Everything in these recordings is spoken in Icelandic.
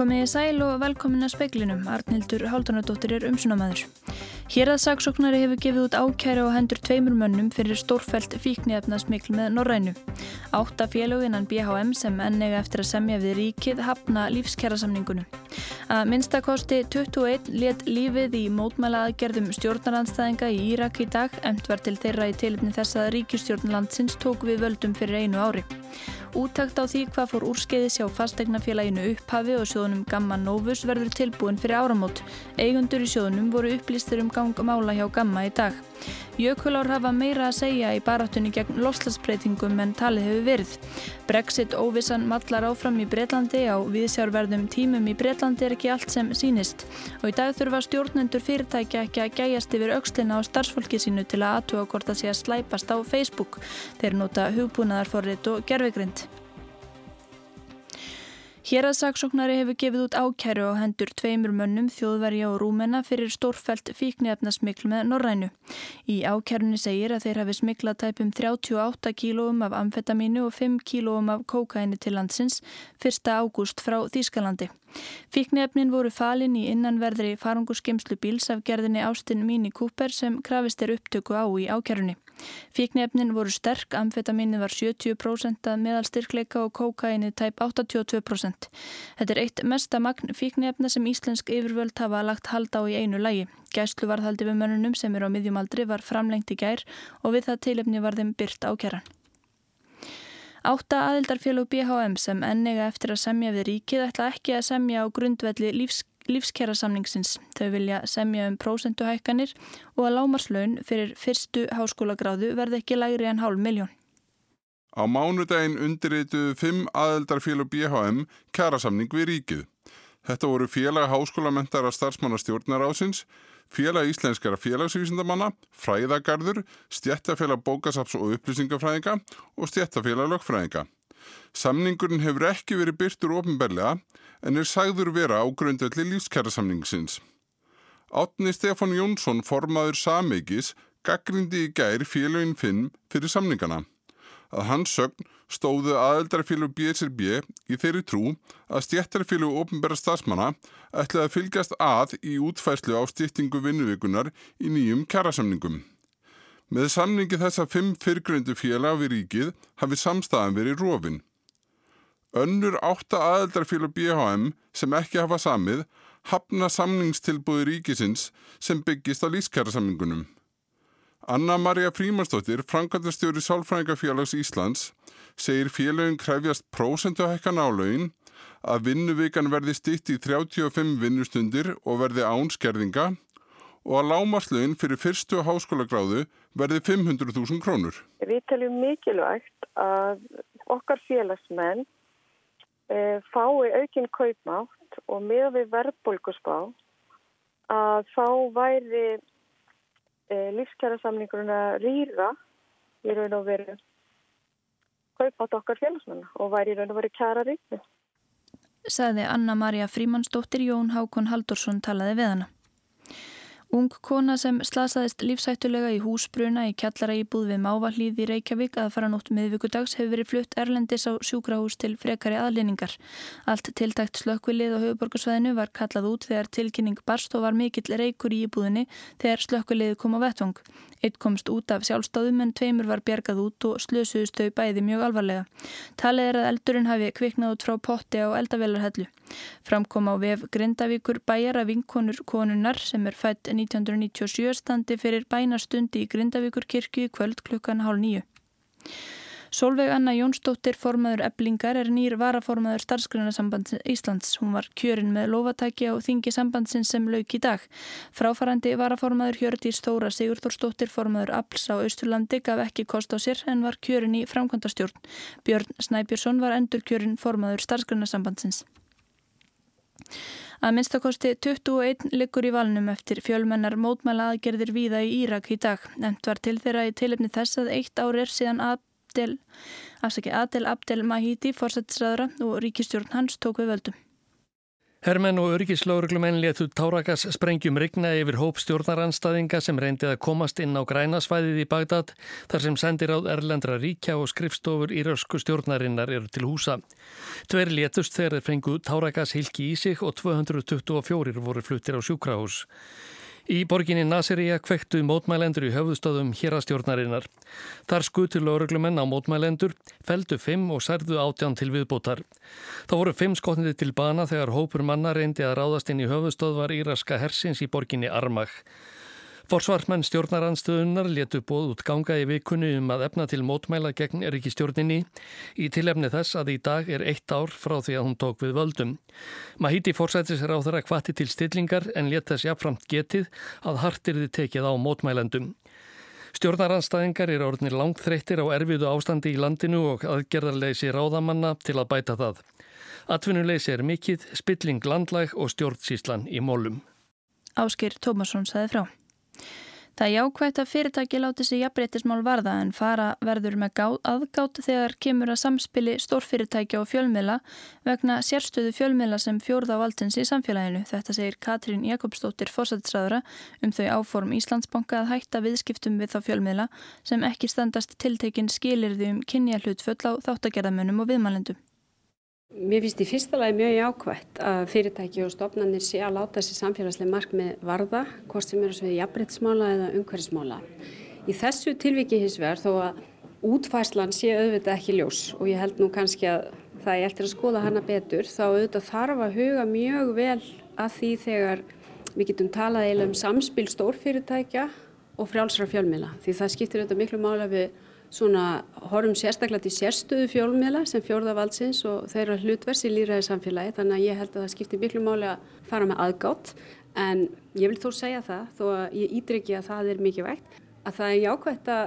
Komið í sæl og velkomin að speiklinum. Arnildur Haldunadóttir er umsunamæður. Hér að saksóknari hefur gefið út ákæri á hendur tveimur mönnum fyrir stórfælt fíknefnasmikl með Norrænu. Átta félöginnan BHM sem ennega eftir að semja við ríkið hafna lífskjærasamningunum. Að minnstakosti 21 let lífið í mótmæla aðgerðum stjórnaranstæðinga í Írak í dag, emt var til þeirra í tilipni þess að ríkistjórnlandsins tók við völdum fyrir einu ári. Úttakt á því hvað fór úrskeiðis hjá fastegnafélaginu upphafi og sjóðunum Gamma Novus verður tilbúin fyrir áramót. Eigundur í sjóðunum voru upplýstir um gangmála hjá Gamma í dag. Jökulár hafa meira að segja í baráttunni gegn loslasbreytingum en talið hefur verið. Brexit óvissan mallar áfram í Breitlandi á viðsjárverðum tímum í Breitlandi er ekki allt sem sínist og í dag þurfa stjórnendur fyrirtækja ekki að gæjast yfir aukslina á starfsfólki sínu til að aðtuga hvort það sé að slæpast á Facebook. Þeir nota hugbúnaðarforrið og gerfegrind. Hér að saksóknari hefur gefið út ákæru á hendur tveimur mönnum þjóðverja og rúmena fyrir stórfælt fíknefnasmikl með Norrænu. Í ákærunni segir að þeir hafi smiklað tæpum 38 kílóum af amfetamínu og 5 kílóum af kókaini til landsins 1. ágúst frá Þýskalandi. Fíknefnin voru falin í innanverðri farangurskemslu bíls af gerðinni Ástin Mini Cooper sem krafist er upptöku á í ákærunni. Fíknefnin voru sterk, amfetamínu var 70% að meðal styrkleika og kókaini tæp 82%. Þetta er eitt mesta magn fíknefna sem íslensk yfirvöld hafa lagt halda á í einu lægi. Gæslu varðhaldi við mönnunum sem er á miðjumaldri var framlengt í gær og við það tilefni var þeim byrt ákjæran. Átta aðildarfélug BHM sem ennega eftir að semja við ríkið ætla ekki að semja á grundvelli lífs lífskjara samningsins. Þau vilja semja um prósenduhækkanir og að lámarslaun fyrir fyrstu háskólagráðu verði ekki lægri en hálf miljón. Á mánudaginn undirreituðu fimm aðeldarfélag BHM kjærasamning við ríkið. Þetta voru félag háskólamentara starfsmannastjórnar ásins, félag íslenskara félagsvísindamanna, fræðagarður, stjættafélag bókasaps og upplýsingafræðinga og stjættafélag lögfræðinga. Samningurinn hefur ekki verið byrtur ofinberlega en er sagður vera á grundvelli lífskjærasamningsins. Átni Stefán Jónsson, formaður Sameigis, gaggrindi í gær félagin Finn fyrir samningana. Að hans sögn stóðu aðeldarfélag BSRB í þeirri trú að stjættarfélag ofinbæra stafsmanna ætlaði að fylgjast að í útfæslu á stýttingu vinnuvíkunar í nýjum kjærasamningum. Með samningi þessa fimm fyrgröndu félag við ríkið hafi samstæðan verið rofinn. Önnur átta aðeldarfélag BHM sem ekki hafa samið hafna samningstilbúi ríkisins sem byggist á lískjærasamningunum. Anna-Maria Frímansdóttir, Frankvæntastjóri Sálfrængafélags Íslands, segir félagin kræfjast prósentuhækkan álögin að vinnuvikan verði stitt í 35 vinnustundir og verði ánskerðinga og að lámaslögin fyrir fyrstu háskólagráðu verði 500.000 krónur. Við teljum mikilvægt að okkar félagsmenn fái aukinn kaupmátt og með við verðbólkusbá að þá væri e, lífskjærasamningurinn að rýra í raun og veru kaupmátt okkar félagsmenn og væri í raun og veru kjæra ríkni. Saði Anna-Maria Frímansdóttir Jón Hákon Haldursson talaði við hana. Ung kona sem slasaðist lífsættulega í húsbruna í kjallara íbúð við Mávalíð í Reykjavík að fara nótt miðvíkudags hefur verið flutt erlendis á sjúkrahús til frekari aðlýningar. Allt tiltækt slökkvilið á höfuborgarsvæðinu var kallað út þegar tilkynning barst og var mikill reykur í íbúðinni þegar slökkvilið kom á vettvang. Eitt komst út af sjálfstáðum en tveimur var bjergað út og slösuðust þau bæði mjög alvarlega. Talið er að eldurinn hafi kviknað út frá potti á eldavelarhellu. Framkom á vef Grindavíkur bæjara vinkonur konunnar sem er fætt 1997 standi fyrir bænastundi í Grindavíkur kirkju kvöld klukkan hálf nýju. Solveig Anna Jónsdóttir, formaður eblingar, er nýr varaformaður starfsgrunarsambands Íslands. Hún var kjörinn með lofatæki á þingi sambandsins sem lauk í dag. Fráfarandi varaformaður Hjördís Þóra Sigurþórsdóttir, formaður Abls á Östurlandi, gaf ekki kost á sér en var kjörinn í framkvæmdastjórn. Björn Snæbjörnsson var endur kjörinn formaður starfsgrunarsambandsins. Að minnstakosti 21 liggur í valnum eftir fjölmennar mótmæla aðgerðir víða í Írak í dag. Nefnt var til þeirra í tilefni þess að eitt ári er síðan Abdel, afsaki, Adel Abdel Mahidi, fórsættisræðra og ríkistjórn hans tók við völdum. Hermenn og örgislauruglumenn letu Tárakas sprengjum rigna yfir hóp stjórnaranstaðinga sem reyndið að komast inn á grænasvæðið í Bagdad þar sem sendir á erlendra ríkja og skrifstofur í rösku stjórnarinnar eru til húsa. Tver letust þegar þeir fengu Tárakas hilki í sig og 224 voru fluttir á sjúkrahús. Í borginni Nasiria kvektu mótmælendur í höfðustöðum hérastjórnarinnar. Þar skutu lauruglumenn á mótmælendur, feldu fimm og særðu átján til viðbótar. Þá voru fimm skotniti til bana þegar hópur manna reyndi að ráðast inn í höfðustöðvar íraska hersins í borginni Armagh. Forsvarsmenn stjórnaranstöðunar letu bóð út ganga í vikunni um að efna til mótmæla gegn ríkistjórninni í tilefni þess að í dag er eitt ár frá því að hún tók við völdum. Mahiti fórsættis er á þeirra kvatti til stillingar en let þess jafnframt getið að hartirði tekið á mótmælendum. Stjórnaranstæðingar eru orðinir langt þreyttir á erfiðu ástandi í landinu og aðgerðarleysi ráðamanna til að bæta það. Atvinnuleysi er mikill, spilling landlæg og stjórnsíslan í mólum. Áskir Tómasson saði frá. Það er jákvægt að fyrirtæki láti sig jafnbreytismál varða en fara verður með aðgátt þegar kemur að samspili stórfyrirtækja og fjölmiðla vegna sérstöðu fjölmiðla sem fjórða á valdins í samfélaginu. Þetta segir Katrín Jakobsdóttir fórsættisræðura um þau áform Íslandsbanka að hætta viðskiptum við þá fjölmiðla sem ekki standast tiltekin skilirði um kynja hlutföll á þáttagerðamönnum og viðmælendum. Mér finnst í fyrsta lagi mjög jákvægt að fyrirtæki og stofnarnir sé að láta sér samfélagslega markmið varða, hvort sem eru svið jafnbryttsmála eða umhverfismála. Í þessu tilviki hins vegar þó að útfærslan sé auðvitað ekki ljós og ég held nú kannski að það er eftir að skoða hana betur, þá auðvitað þarf að huga mjög vel að því þegar við getum talað eiginlega um samspil stórfyrirtækja og frjálsra fjölmila því það skiptir auðvitað miklu mála við svona horfum sérstaklega til sérstöðu fjólmiðla sem fjórðavaldsins og þeirra hlutvers í líraði samfélagi þannig að ég held að það skiptir miklu máli að fara með aðgátt en ég vil þó segja það þó að ég ídryggi að það er mikið vekt að það er jákvæmt að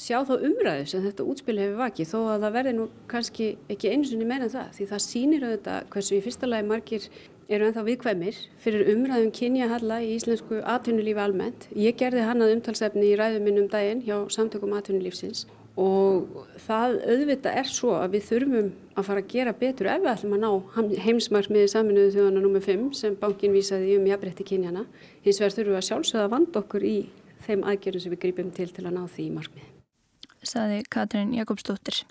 sjá þá umræðu sem þetta útspil hefur vakið þó að það verði nú kannski ekki eins og meina það því það sýnir auðvitað hversu í fyrsta lagi margir eru ennþá viðkvæmir fyrir umræðum kynjahalla í íslensku atvinnulífi almennt. Ég gerði hann að umtalsefni í ræðuminnum daginn hjá samtökum atvinnulífsins og það auðvitað er svo að við þurfum að fara að gera betur ef við ætlum að ná heimsmarkmiði saminuðu þjóðana nr. 5 sem bankin vísaði um jafnbretti kynjana. Hins vegar þurfum við að sjálfsögða að vanda okkur í þeim aðgerðum sem við grýpum til til að ná því markmiði. Saði Katrín Jakobsdóttir.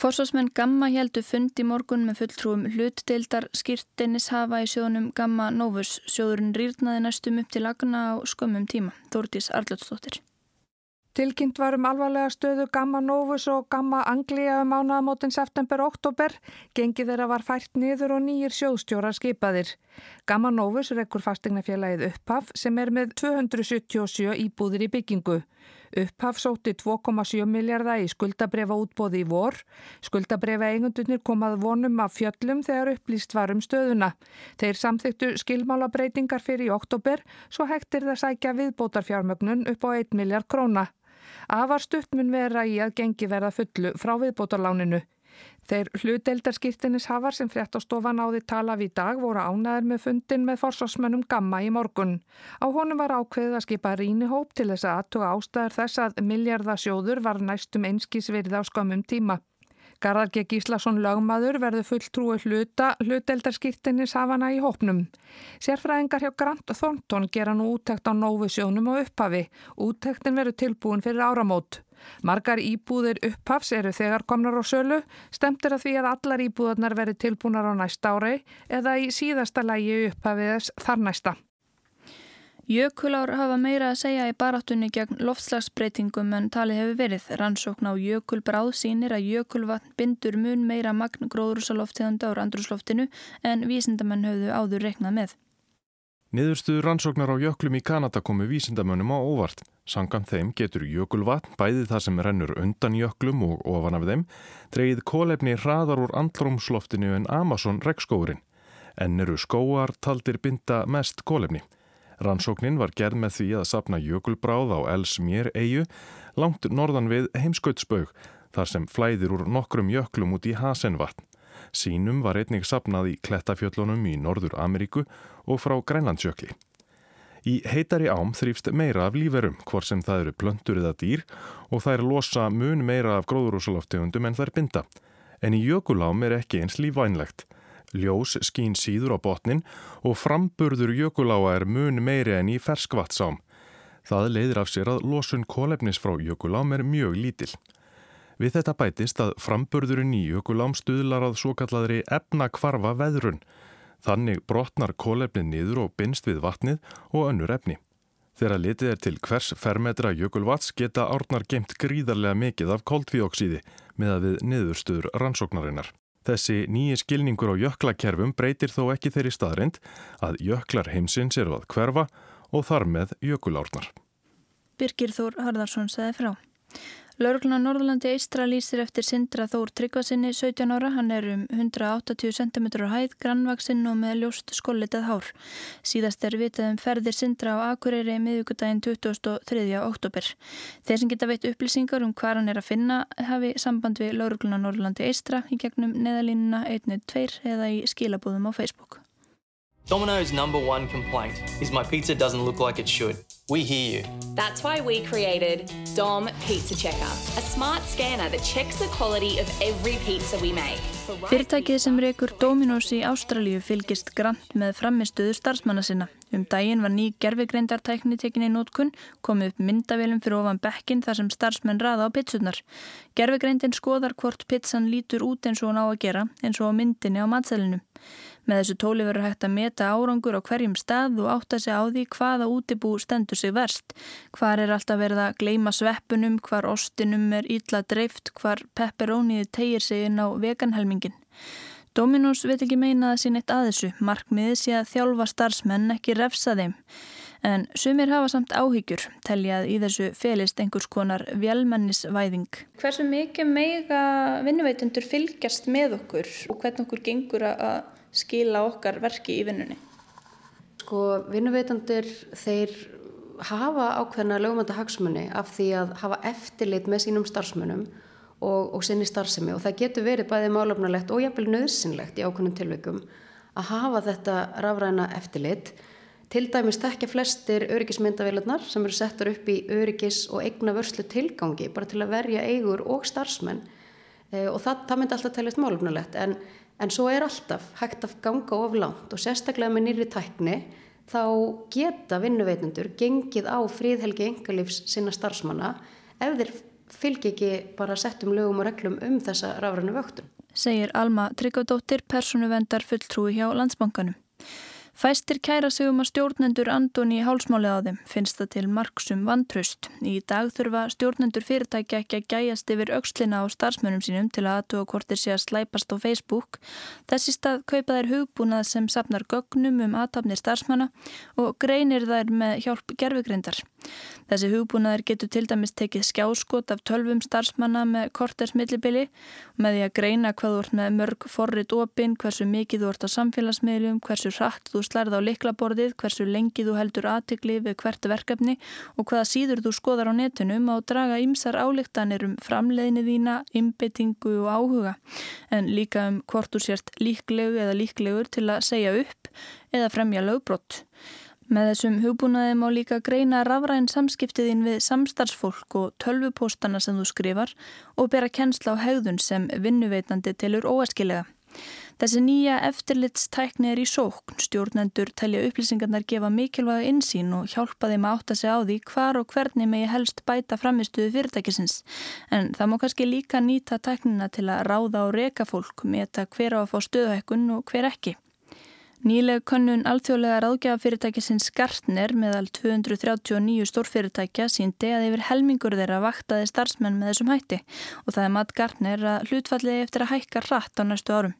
Forsvarsmenn Gamma heldu fund í morgun með fulltrúum hlutdeildar skýrteinis hafa í sjónum Gamma Novus. Sjóðurinn rýrnaði næstum upp til lagna á skömmum tíma. Þórtís Arljótsdóttir. Tilkynnt var um alvarlega stöðu Gamma Novus og Gamma Anglia um ánaðamótin september-oktober. Gengið þeirra var fært niður og nýjir sjóðstjórar skipaðir. Gamma Novus rekkur fastegnafélagið Upphaf sem er með 277 íbúðir í byggingu. Upphaf sóti 2,7 miljardar í skuldabrefa útbóði í vor. Skuldabrefa eigundunir komað vonum af fjöllum þegar upplýst var um stöðuna. Þeir samþyktu skilmálabreitingar fyrir í oktober svo hægtir það sækja viðbótarfjármögnun upp á 1 miljard króna. Afar stutt mun vera í að gengi verða fullu frá viðbótarláninu. Þeir hluteldarskiptinis hafar sem fréttastofa náði tala við dag voru ánæður með fundin með forsvarsmönnum Gamma í morgun. Á honum var ákveðið að skipa rínihóp til þess að aðtuga ástæður þess að miljardasjóður var næstum einskísverið á skamum tíma. Garðarge Gíslason lögmaður verður fulltrúi hluta hluteldarskiptinis hafana í hópnum. Sérfræðingar hjá Grant Thornton gera nú úttekt á nófusjónum og upphafi. Úttektin verður tilbúin fyrir áramót. Margar íbúðir upphafs eru þegar komnar á sölu, stemtir að því að allar íbúðarnar veri tilbúnar á næsta ári eða í síðasta lægi upphafiðs þar næsta. Jökulár hafa meira að segja í baráttunni gegn loftslagsbreytingum en tali hefur verið. Rannsókn á jökulbráð sínir að jökulvatn bindur mun meira magn gróðrúsaloftíðanda á randrúsloftinu en vísindamenn höfðu áður reknað með. Niðurstuður rannsóknar á jöklum í Kanada komu vísindamönnum á óvart. Sangan þeim getur jökulvatn, bæði það sem rennur undan jöklum og ofan af þeim, dreyið kólefni hraðar úr andrumsloftinu en Amazon regnskóurinn. En eru skóar taldir binda mest kólefni. Rannsóknin var gerð með því að sapna jökulbráð á Elsmér eigu langt norðan við heimskautsbaug þar sem flæðir úr nokkrum jöklum út í Hasenvatn. Sínum var einnig sapnað í klettafjöllunum í Norður Ameríku og frá Grænlandsjökli. Í heitari ám þrýfst meira af líferum hvort sem það eru plöntur eða dýr og er losa mun meira af gróðurúsaloftegundum en er binda. En í jökulám er ekki eins lífvænlegt. Ljós skín síður á botnin og framburður jökuláa er mun meiri en í ferskvattsám. Það leiðir af sér að losun kólefnis frá jökulám er mjög lítill. Við þetta bætist að framburðurinn í jökulám stuðlar að svo kalladri efna kvarfa veðrun. Þannig brotnar kólefni niður og binst við vatnið og önnur efni. Þegar litið er til hvers fermetra jökulvats geta árnar gemt gríðarlega mikið af koldvíóksíði með að við niðurstuður rannsóknarinnar. Þessi nýji skilningur á jöklakerfum breytir þó ekki þeirri staðrind að jöklar heimsins eru að hverfa og þar með jökulárnar. Birgir Þór Harðarsson segði frá. Lörgluna Norðurlandi Eistra lýsir eftir Sindra Þór Tryggvasinni 17 ára. Hann er um 180 cm hæð, grannvaksinn og með ljóst skollitað hár. Síðast er vitað um ferðir Sindra á Akureyri miðugudaginn 23. oktober. Þeir sem geta veit upplýsingar um hvað hann er að finna hafi samband við Lörgluna Norðurlandi Eistra í gegnum neðalínuna 112 eða í skilabúðum á Facebook. Domino's number one complaint is my pizza doesn't look like it should. We hear you. That's why we created Dom Pizza Checker, a smart scanner that checks the quality of every pizza we make. Fyrirtækið sem reykur Dominos í Ástralíu fylgist grant með framistuðu starfsmanna sinna. Um daginn var ný gerfigreindartækni tekinni í nótkun, komið upp myndavélum fyrir ofan bekkin þar sem starfsmenn raða á pitsunar. Gerfigreindin skoðar hvort pizzan lítur út eins og hún á að gera, eins og á myndinni á matselinu. Með þessu tóli verður hægt að meta árangur á hverjum stað og átta sig á því hvaða útibú stendur sig verst. Hvar er alltaf verið að gleima sveppunum, hvar ostinum er ítla dreift, hvar pepperóniði tegir sig inn á veganhelmingin. Dominós veit ekki meina að sín eitt að þessu, markmiðið sé að þjálfa starfsmenn ekki refsa þeim. En sumir hafa samt áhyggjur, telja að í þessu felist einhvers konar vjálmennisvæðing. Hversu mikið meiga vinnuveitundur fylgjast með okkur og hvernig okkur gengur að skila okkar verki í vinnunni? Sko, vinnuveitundur, þeir hafa ákveðna lögumönda hagsmunni af því að hafa eftirlit með sínum starfsmönnum og, og sinni starfsemi. Og það getur verið bæðið málefnalegt og jafnvel nöðsynlegt í ákveðnum tilveikum að hafa þetta rafræna eftirlit. Til dæmis tekja flestir öryggismyndavélarnar sem eru settar upp í öryggis og eigna vörslu tilgangi bara til að verja eigur og starfsmenn. E, og það, það myndi alltaf teljast málefnalegt. En, en svo er alltaf hægt að ganga of langt og sérstaklega með nýri tækni þá geta vinnuveitendur gengið á fríðhelgi engalífs sinna starfsmanna ef þeir fylgji ekki bara settum lögum og reglum um þessa rafrænu vöktun. Segir Alma Tryggvadóttir, persónuvendar fulltrúi hjá Landsbankanum. Fæstir kæra sig um að stjórnendur Andoni hálsmáli á þeim finnst það til marksum vantraust. Í dag þurfa stjórnendur fyrirtækja ekki að gæjast yfir aukslina á starfsmönum sínum til að aðtuga hvort þeir sé að slæpast á Facebook. Þessi stað kaupa þær hugbúnað sem sapnar gögnum um aðtapnir starfsmanna og greinir þær með hjálp gerfugrindar. Þessi hugbúnaður getur til dæmis tekið skjáskot af tölvum starfsmanna með korters millibili með því að greina hvað þú ert með mörg forrið opinn, hversu mikið þú ert á samfélagsmiðlum, hversu hratt þú slærð á liklaborðið, hversu lengi þú heldur aðtikli við hvert verkefni og hvaða síður þú skoðar á netunum og draga ymsar álíktanir um framleiðni þína, ymbetingu og áhuga en líka um hvort þú sért líklegu eða líklegur til að segja upp eða fremja lögbrott. Með þessum hugbúnaði má líka greina rafræn samskiptiðin við samstarfsfólk og tölvupóstana sem þú skrifar og bera kennsla á hegðun sem vinnuveitandi tilur óæskilega. Þessi nýja eftirlitstækni er í sókn. Stjórnendur telja upplýsingarnar gefa mikilvæga insýn og hjálpa þeim að átta sig á því hvar og hvernig megi helst bæta framistuðu fyrirtækisins. En það má kannski líka nýta tæknina til að ráða og reka fólk, meta hver á að fá stöðhækkun og hver ekki. Nýlega könnun alþjóðlega ráðgjafafyrirtækisins Gartner meðal 239 stórfyrirtækja síndi að yfir helmingur þeirra vaktaði starfsmenn með þessum hætti og það er mat Gartner að hlutfallið eftir að hækka rætt á næstu árum.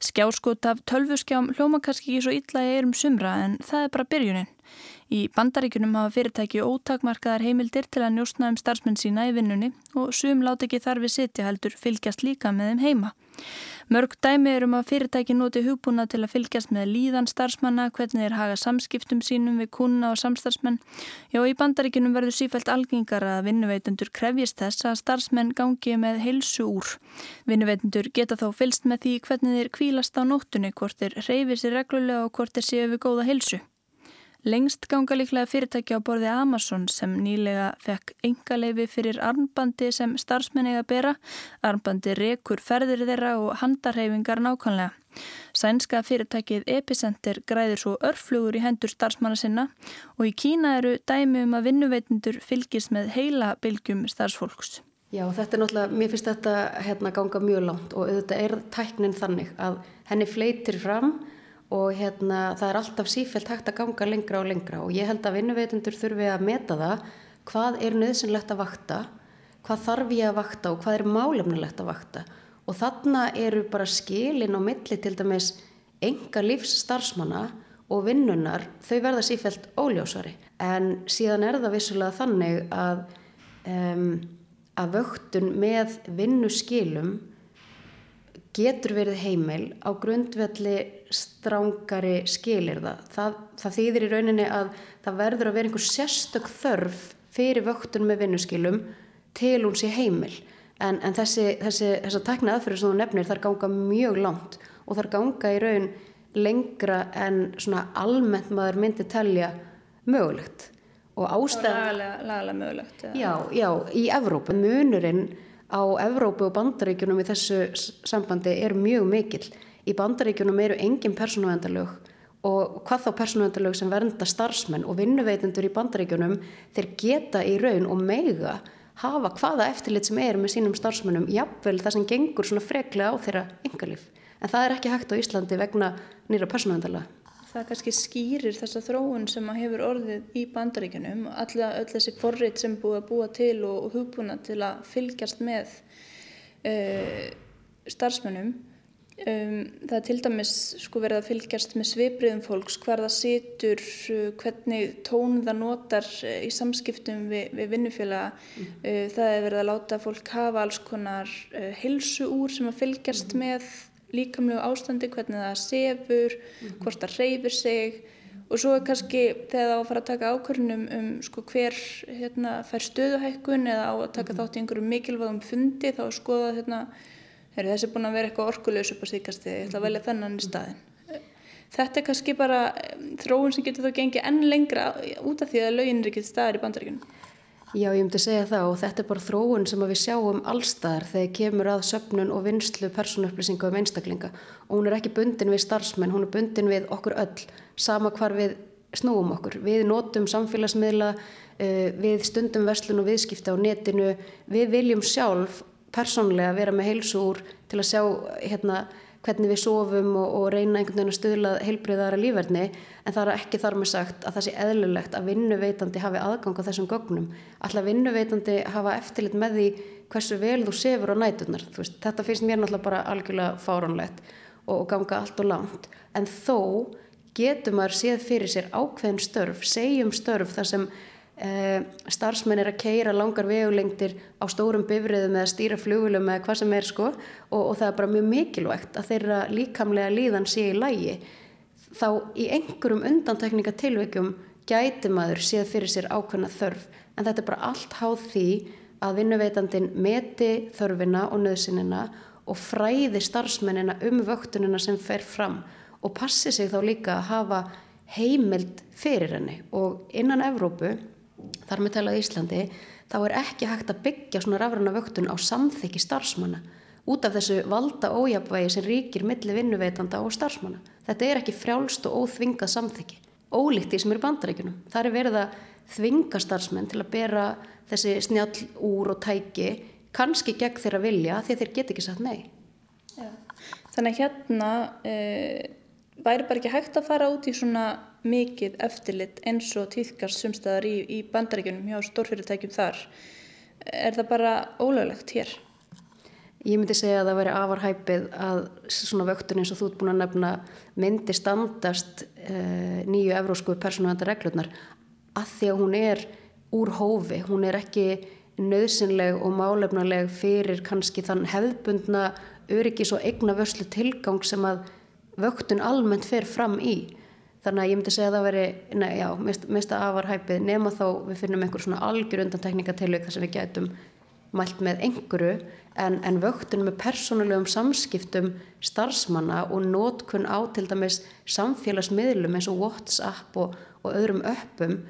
Skjáskot af tölvuskjám hljóma kannski ekki svo illa í eirum sumra en það er bara byrjunin. Í bandaríkunum hafa fyrirtæki ótakmarkaðar heimildir til að njóstna um starfsmenn sína í vinnunni og sum láti ekki þarfi sitja heldur fylgjast líka með þeim heima. Mörg dæmi er um að fyrirtæki noti hugbúna til að fylgjast með líðan starfsmanna, hvernig þeir haga samskiptum sínum við kuna og samstarfsmenn. Já, í bandaríkunum verður sífælt algengar að vinnuveitundur krefjist þess að starfsmenn gangi með heilsu úr. Vinnuveitundur geta þó fylst með því hvernig þeir kvílast á nóttunni, hvort þeir reyfi sér reglulega og hvort þeir séu við góða heilsu. Lengst ganga líklega fyrirtæki á borði Amazon sem nýlega fekk engaleifi fyrir armbandi sem starfsmenni að bera. Armbandi rekur ferðir þeirra og handarhefingar nákvæmlega. Sænska fyrirtækið Epicenter græðir svo örflugur í hendur starfsmanna sinna og í Kína eru dæmi um að vinnuveitindur fylgist með heila bylgjum starfsfólks. Já, þetta er náttúrulega, mér finnst þetta hérna ganga mjög langt og auðvitað er tæknin þannig að henni fleitir fram og hérna það er alltaf sífælt hægt að ganga lengra og lengra. Og ég held að vinnuveitundur þurfi að meta það hvað er nöðsynlegt að vakta, hvað þarf ég að vakta og hvað er málefnilegt að vakta. Og þarna eru bara skilin á milli til dæmis enga lífs starfsmanna og vinnunar þau verða sífælt óljósari. En síðan er það vissulega þannig að um, að vöktun með vinnuskilum getur verið heimil á grundvelli strángari skilir það. það. Það þýðir í rauninni að það verður að vera einhver sérstök þörf fyrir vöktun með vinnuskilum til hún sé heimil. En, en þessi, þessi, þessi takna aðferður sem þú nefnir þar ganga mjög langt og þar ganga í raun lengra en svona almennt maður myndi telja mögulegt og ástæðan lagalega mögulegt ja. já, já, í Evrópu munurinn á Evrópu og bandaríkjunum í þessu sambandi er mjög mikil í bandaríkjunum eru engin persónuvendarlög og hvað þá persónuvendarlög sem vernda starfsmenn og vinnuveitundur í bandaríkjunum þeir geta í raun og meiga hafa hvaða eftirlit sem er með sínum starfsmennum jafnvel það sem gengur svona freklega á þeirra yngalif en það er ekki hægt á Íslandi vegna nýra persónuvendarlega það kannski skýrir þessa þróun sem hefur orðið í bandaríkunum alltaf öll þessi forrið sem búið að búa til og, og hugbúna til að fylgjast með uh, starfsmönnum um, það er til dæmis sko verið að fylgjast með svipriðum fólks hver það situr, uh, hvernig tón það notar uh, í samskiptum við, við vinnufélaga mm. það er verið að láta fólk hafa alls konar hilsu úr sem að fylgjast mm. með líkamlegu ástandi, hvernig það sefur, mm -hmm. hvort það reyfir sig og svo er kannski þegar það á að fara að taka ákvörnum um sko, hver hérna, fær stöðuhækkun eða á að taka mm -hmm. þátt í einhverju mikilvægum fundi þá að skoða hérna, heru, þessi er búin að vera eitthvað orkulegs upp á síkasti, ég ætla að velja þennan í staðin. Þetta er kannski bara þróun sem getur þá gengið enn lengra út af því að lögin er ekki staðar í bandaríkunum. Já, ég myndi segja það og þetta er bara þróun sem við sjáum allstaðar þegar kemur að söpnun og vinslu persónuupplýsinga um einstaklinga og hún er ekki bundin við starfsmenn, hún er bundin við okkur öll, sama hvar við snúum okkur. Við notum samfélagsmiðla, eh, við stundum verslun og viðskipta á netinu, við viljum sjálf persónlega vera með heilsu úr til að sjá hérna hvernig við sofum og, og reyna einhvern veginn að stuðla heilbriðara lífverðni en það er ekki þar með sagt að það sé eðlulegt að vinnuveitandi hafi aðgang á þessum gögnum. Alltaf vinnuveitandi hafa eftirlit með því hversu vel þú sefur á nætunar. Veist, þetta finnst mér náttúrulega bara algjörlega fáránlegt og, og ganga allt og langt. En þó getur maður séð fyrir sér ákveðin störf, segjum störf þar sem starfsmenn er að keira langar vegulengdir á stórum bifriðum eða stýra flugulum eða hvað sem er sko. Og, og það er bara mjög mikilvægt að þeirra líkamlega líðan sé í lægi þá í einhverjum undantekningatilveikum gæti maður séð fyrir sér ákveðna þörf. En þetta er bara allt háð því að vinnuveitandin meti þörfina og nöðsinina og fræði starfsmennina um vöktunina sem fer fram og passi sig þá líka að hafa heimild fyrir henni. Og innan Evrópu þar með talað í Íslandi þá er ekki hægt að byggja svona rafræna vöktun á samþykki starfsmanna út af þessu valda ójapvægi sem ríkir milli vinnuveitanda og starfsmanna. Þetta er ekki frjálst og óþvingað samþykki. Ólíkt því sem er bandarækjunum. Það er verið að þvinga starfsmenn til að bera þessi snjall úr og tæki kannski gegn þeirra vilja því þeir get ekki satt nei. Já. Þannig hérna e, væri bara ekki hægt að fara út í svona mikið eftirlit eins og týðkast sumstæðar í, í bandaríkunum hjá stórfyrirtækjum þar. Er það bara ólöglegt hér? Ég myndi segja að það veri afarhæpið að svona vöktun eins og þú ert búin að nefna myndi standast uh, nýju evrósku persónuhanda reglurnar að því að hún er úr hófi, hún er ekki nöðsynleg og málefnaleg fyrir kannski þann hefðbundna öryggis og eigna vörslu tilgang sem að vöktun almennt fer fram í þannig að ég myndi segja að það veri, nei, já, mest að afar hæpið nema þá við finnum einhver svona algjör undantekningatilvík þar sem við getum mælt með einhverju en, en vöktunum með persónulegum samskiptum starfsmanna og nótkunn á til dæmis samfélagsmiðlum eins og Whatsapp og, og öðrum öppum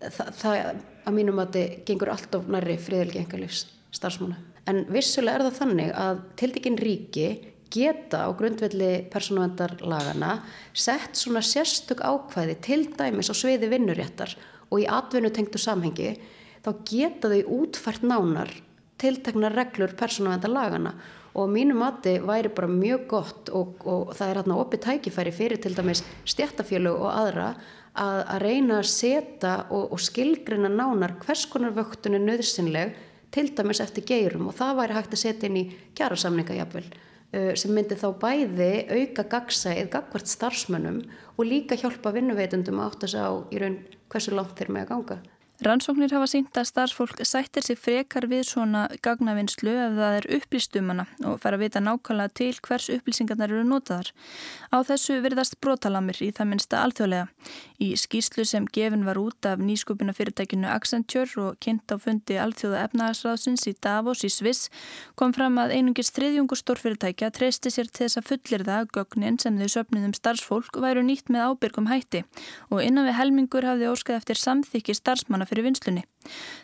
það, það að mínum að þetta gengur allt of nærri friðilgi engalífs starfsmána. En vissulega er það þannig að tildekinn ríki geta á grundvelli persónuvendarlagana sett svona sérstök ákvæði til dæmis á sviði vinnuréttar og í atvinnu tengtu samhengi þá geta þau útfært nánar tiltekna reglur persónuvendarlagana og mínu mati væri bara mjög gott og, og það er hérna opið tækifæri fyrir til dæmis stjættafélög og aðra að, að reyna að setja og, og skilgrina nánar hvers konar vöktun er nöðsynleg til dæmis eftir geirum. Og það væri hægt að setja inn í kjærasamninga jafnvel. uh, sem myndi þá bæði auka gagsæð, gagvart starfsmönnum og líka hjálpa vinnuveitundum að átta sig á í raun hversu langt þeir með að ganga. Rannsóknir hafa sínt að starfsfólk sættir sér frekar við svona gagnavinnslu ef það er upplýstumana og fara að vita nákvæmlega til hvers upplýsingarnar eru notaðar. Á þessu verðast brotalamir í það minnsta alþjóðlega. Í skýrslu sem gefin var út af nýskupina fyrirtækinu Accenture og kynnt á fundi alþjóða efnahagsráðsins í Davos í Sviss kom fram að einungis þriðjungur stórfyrirtækja treysti sér til þess að fullir það að gögnin sem þau söpnið um starfsfólk væru nýtt með ábyrgum hætti og innan við helmingur hafði óskað eftir samþykki starfsmanna fyrir vinslunni.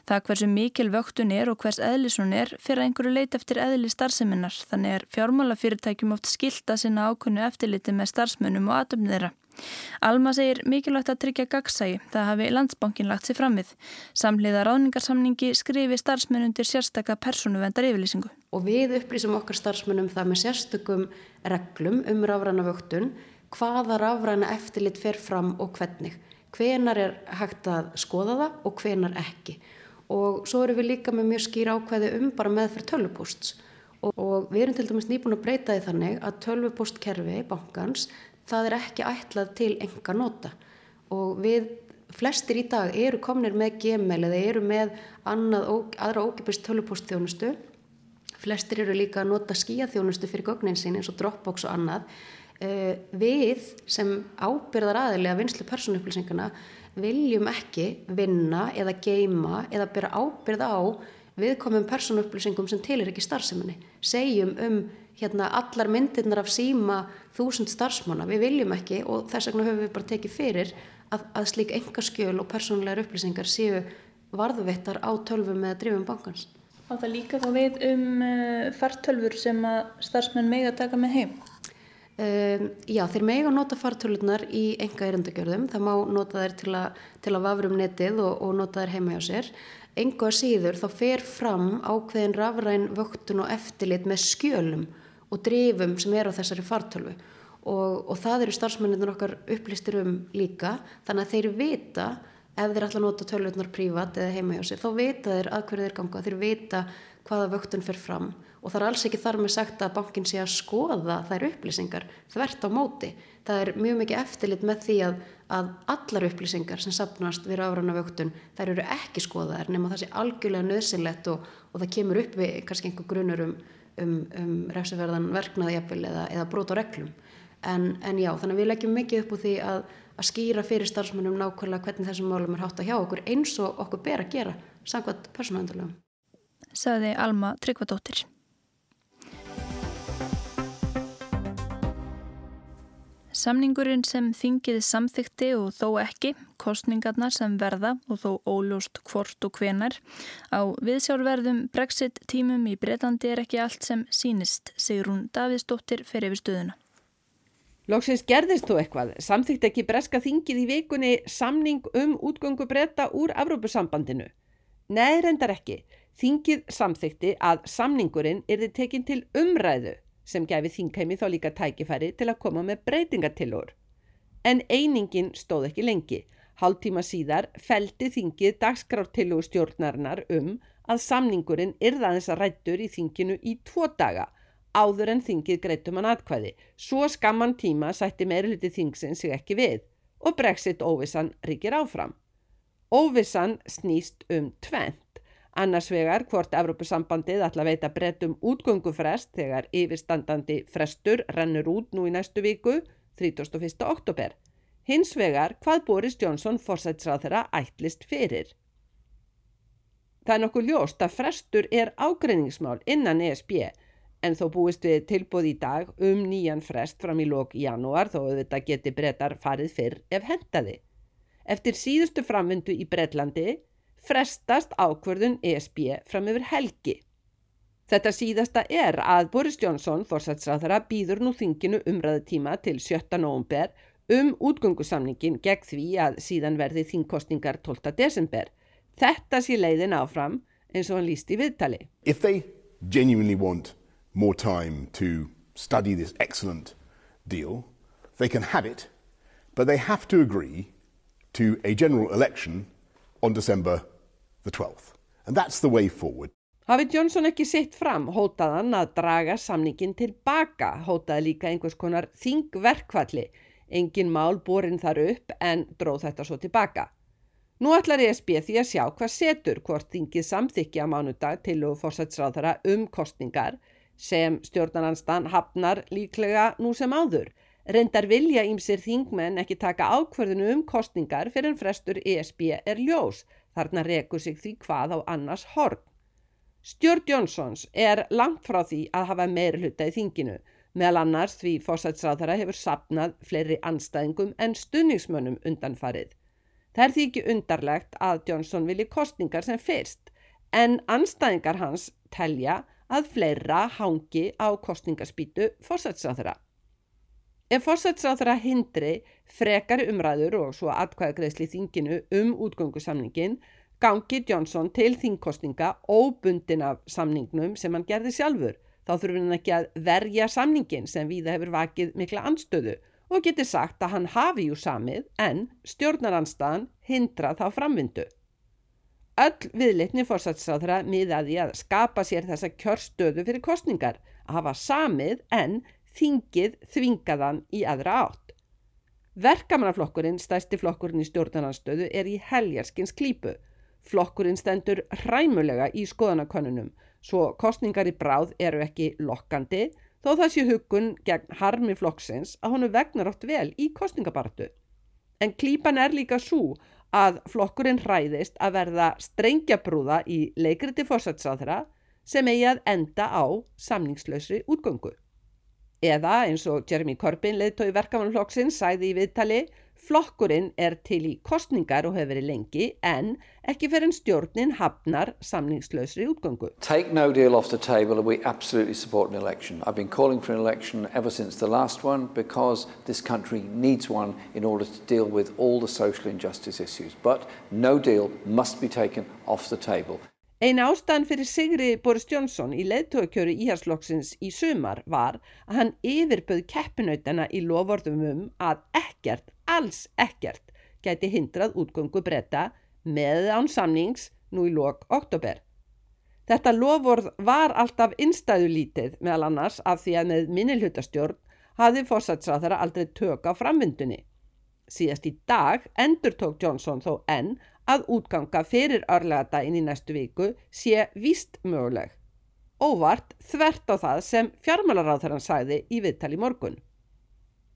Það hversu mikil vöktun er og hvers eðlis hún er fyrir einhverju leit eftir eðli starfseminnar þannig er fjármálafyrirtækjum oft skilta sinna ákunnu eftirliti með starfsmönnum og atöfnið þeirra. Alma segir mikilvægt að tryggja gagsægi, það hafi landsbankin lagt sér fram við. Samhliða ráðningarsamningi skrifi starfsmennundir sérstakka persónuvendar yfirlýsingu. Og við upplýsum okkar starfsmennum það með sérstökum reglum um rafræna vöktun, hvaða rafræna eftirlit fer fram og hvernig hvenar er hægt að skoða það og hvenar ekki. Og svo erum við líka með mjög skýr ákvæði um bara meðferð tölvupósts. Og, og við erum til dæmis nýbúin að breyta því þannig að tölvupóstkerfi bankans það er ekki ætlað til enga nota og við flestir í dag eru komnir með Gmail eða eru með annað, aðra ókipist tölvupóstþjónustu. Flestir eru líka að nota skíaþjónustu fyrir gögnin sín eins og Dropbox og annað við sem ábyrðar aðilega vinslu persónuupplýsingana viljum ekki vinna eða geima eða byrja ábyrð á viðkomum persónuupplýsingum sem til er ekki starfseminni. Segjum um hérna, allar myndirnar af síma þúsund starfsmána, við viljum ekki og þess vegna höfum við bara tekið fyrir að, að slík engaskjöl og persónulegar upplýsingar séu varðvettar á tölvum eða drifum bankans. Á það líka þá við um uh, fartölfur sem að starfsmenn mega taka með heim? Um, já, þeir mega nota fartöluðnar í enga erendagjörðum, það má nota þær til, a, til að vafra um netið og, og nota þær heima hjá sér. Engu að síður þá fer fram ákveðin rafræn vöktun og eftirlit með skjölum og drifum sem er á þessari fartölvu. Og, og það eru starfsmenninir okkar upplýstir um líka, þannig að þeir vita ef þeir ætla að nota töluðnar prívat eða heima hjá sér, þá vita þeir að hverju þeir ganga, þeir vita hvaða vöktun fer fram og það er alls ekki þar með sagt að bankin sé að skoða þær upplýsingar þvert á móti. Það er mjög mikið eftirlit með því að, að allar upplýsingar sem sapnast við áfrana vöktun þær eru ekki skoðaðar nema það sé algjörlega nöðsynlegt og, og það kemur upp við kannski einhver grunur um, um, um refseverðan verknaðjafil eða, eða brot á reglum. En, en já, þannig að við leggjum mikið upp úr því að, að skýra fyrir starfsmönnum nákvæmlega hvernig þessum málum er hátt að hjá okkur eins og okkur ber að gera samkvæmt persónuhendalögum. Saði Alma Tryggvadóttir. Samningurinn sem þingið samþykti og þó ekki, kostningarnar sem verða og þó óljóst hvort og hvenar, á viðsjárverðum brexit tímum í Breitlandi er ekki allt sem sínist, segir hún Davidsdóttir fyrir yfir stuðuna. Lóksins gerðist þú eitthvað, samþykti ekki breska þingið í vikunni samning um útgöngu breyta úr Evrópusambandinu? Nei, reyndar ekki. Þingið samþykti að samningurinn er þið tekinn til umræðu sem gæfi þingheimi þá líka tækifæri til að koma með breytingatillur. En einingin stóð ekki lengi. Hálftíma síðar feldi þingið dagskrártillugu stjórnarinnar um að samningurinn yrðaðins að rættur í þinginu í tvo daga áður en þingið greitum hann atkvæði. Svo skamman tíma sætti meirluti þingsin sig ekki við og brexit óvissan ríkir áfram. Óvissan snýst um tvent. Annars vegar hvort Evrópusambandið ætla að veita brettum útgöngufrest þegar yfirstandandi frestur rennur út nú í næstu viku, 31. oktober. Hins vegar hvað Boris Johnson fórsætsráð þeirra ætlist fyrir. Það er nokkuð ljóst að frestur er ágreiningsmál innan ESB en þó búist við tilbúð í dag um nýjan frest fram í lók í janúar þó þetta geti brettar farið fyrr ef hentaði. Eftir síðustu framvindu í Breitlandi frestast ákvörðun ESB fram yfir helgi. Þetta síðasta er að Boris Johnson, fórsætsráðara, býður nú þinginu umræðu tíma til 17. november um útgöngusamningin gegn því að síðan verði þingkostningar 12. desember. Þetta sé leiðin áfram eins og hann líst í viðtali. If they genuinely want more time to study this excellent deal, they can have it, but they have to agree to a general election on December the 12th. And that's the way forward. Hafi Johnson ekki sitt fram, hótaðan að draga samningin tilbaka, hótaði líka einhvers konar þingverkvalli. Engin mál borin þar upp en dróð þetta svo tilbaka. Nú ætlar ESB því að sjá hvað setur hvort þingið samþykja mánudag til og fórsætsráðara um kostningar sem stjórnarnanstan hafnar líklega nú sem áður. Reyndar vilja ímsir þingmenn ekki taka ákverðinu um kostningar fyrir en frestur ESB er ljós, þarna rekur sig því hvað á annars horn. Stjórn Jónsons er langt frá því að hafa meir hluta í þinginu, meðal annars því fósætsráðara hefur sapnað fleiri anstæðingum en stunningsmönnum undanfarið. Það er því ekki undarlegt að Jónsson vilji kostningar sem fyrst, en anstæðingar hans telja að fleira hangi á kostningarspítu fósætsráðara. Ef fórsætsráþara hindri frekari umræður og svo atkvæðagreðsli þinginu um útgöngusamningin gangi Johnson til þingkostninga óbundin af samningnum sem hann gerði sjálfur. Þá þurfur hann ekki að verja samningin sem viða hefur vakið mikla anstöðu og getur sagt að hann hafi jú samið en stjórnaranstaðan hindra þá framvindu. Öll viðlitni fórsætsráþara miðaði að skapa sér þessa kjörstöðu fyrir kostningar, að hafa samið en þingið þvingaðan í aðra átt. Verkamannaflokkurinn, stæsti flokkurinn í stjórnarnarstöðu, er í heljarskins klípu. Flokkurinn stendur hræmulega í skoðanakönnunum, svo kostningar í bráð eru ekki lokkandi, þó það sé hugun gegn harmi flokksins að honu vegnar átt vel í kostningabartu. En klípan er líka svo að flokkurinn hræðist að verða strengjabrúða í leikriti fórsætsáðra sem eigi að enda á samningslausri útgöngu. Eða eins og Jeremy Corbyn leðtói verkamannflokksinn sæði í viðtali flokkurinn er til í kostningar og hefur verið lengi en ekki fyrir en stjórnin hafnar samningslausri útgöngu. Take no deal off the table and we absolutely support an election. I've been calling for an election ever since the last one because this country needs one in order to deal with all the social injustice issues. But no deal must be taken off the table. Ein ástæðan fyrir Sigri Boris Johnson í leðtókjöru íhalslokksins í sumar var að hann yfirböð keppinautana í lofordum um að ekkert, alls ekkert, gæti hindrað útgöngu breyta með án samnings nú í lok oktober. Þetta loford var alltaf innstæðulítið meðal annars af því að með minnilhutastjórn hafi fórsætsráðara aldrei tök á framvindunni. Síðast í dag endur tók Johnson þó enn að útganga fyrir örlegadaginn í næstu viku sé víst möguleg. Óvart þvert á það sem fjármálaráþarann sæði í viðtali morgun.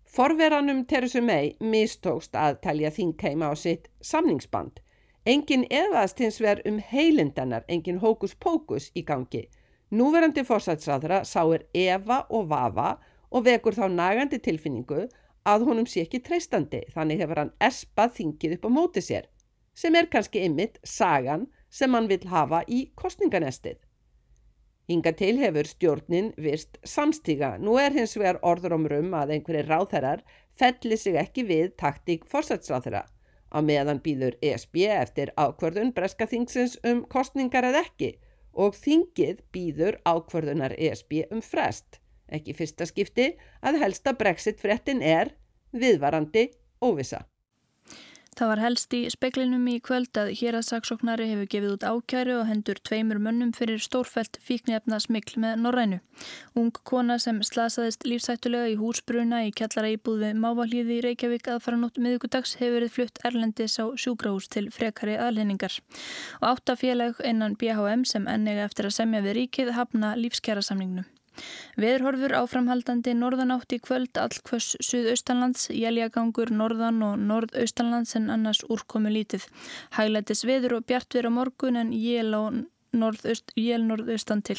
Forveranum Teresu May mistókst að telja þingheima á sitt samningsband. Engin eðast hins ver um heilindennar, engin hókus pókus í gangi. Núverandi fórsætsráðra sáir Eva og Vafa og vekur þá nagandi tilfinningu að honum sé ekki treystandi, þannig hefur hann espað þingið upp á móti sér sem er kannski ymmit sagan sem hann vil hafa í kostninganestið. Hinga til hefur stjórnin vist samstíga. Nú er hins vegar orður omrum að einhverjir ráþærar felli sig ekki við taktík fórsætsráþæra. Á meðan býður ESB eftir ákvörðun breska þingsins um kostningar eða ekki og þingið býður ákvörðunar ESB um frest. Ekki fyrsta skipti að helsta brexit frettin er viðvarandi óvisa. Það var helst í speklinum í kvöld að hér að saksóknari hefur gefið út ákjæru og hendur tveimur mönnum fyrir stórfælt fíknefna smikl með Norrænu. Ung kona sem slasaðist lífsættulega í húsbruna í kjallara íbúð við Mávalíði í Reykjavík að fara nótt miðugudags hefur verið flutt Erlendis á sjúgrahús til frekari aðlendingar. Og áttafélag innan BHM sem ennega eftir að semja við ríkið hafna lífskjara samningnum. Veðurhorfur áframhaldandi norðanátt í kvöld allkvöss suðaustanlands, jæljagangur norðan og norðaustanlands en annars úrkomu lítið. Hæglætis veður og bjartver á morgun en jél á norðaust, jél norðaustan til.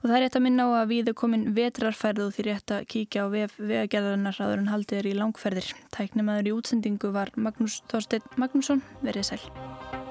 Og það er rétt að minna á að við er komin vetrarferð og því rétt að kíkja á vegagerðarnar aður en haldið er í langferðir. Tæknum aður í útsendingu var Magnús Þorstein Magnússon, verið sæl.